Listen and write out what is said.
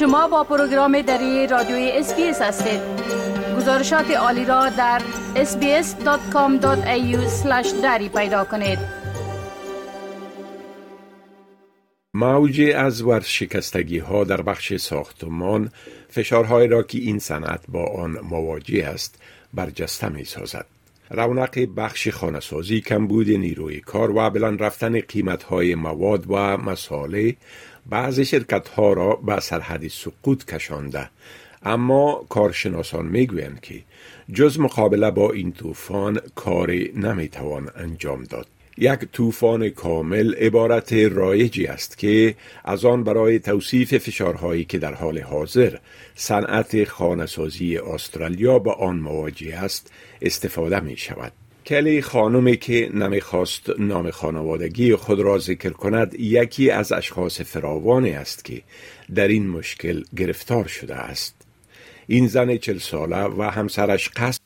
شما با پروگرام دری رادیوی SBS هستید گزارشات عالی را در sbs.com.au دری پیدا کنید موج از ورشکستگی ها در بخش ساختمان فشارهایی را که این صنعت با آن مواجه است برجسته می سازد. رونق بخش خانسازی کمبود نیروی کار و بلند رفتن قیمت های مواد و مساله بعض شرکت ها را به سرحد سقوط کشانده. اما کارشناسان می‌گویند که جز مقابله با این طوفان کاری نمی‌توان انجام داد. یک طوفان کامل عبارت رایجی است که از آن برای توصیف فشارهایی که در حال حاضر صنعت خانسازی استرالیا با آن مواجه است استفاده می شود. کلی خانمی که نمی‌خواست نام خانوادگی خود را ذکر کند یکی از اشخاص فراوانی است که در این مشکل گرفتار شده است. این زن چل ساله و همسرش قصد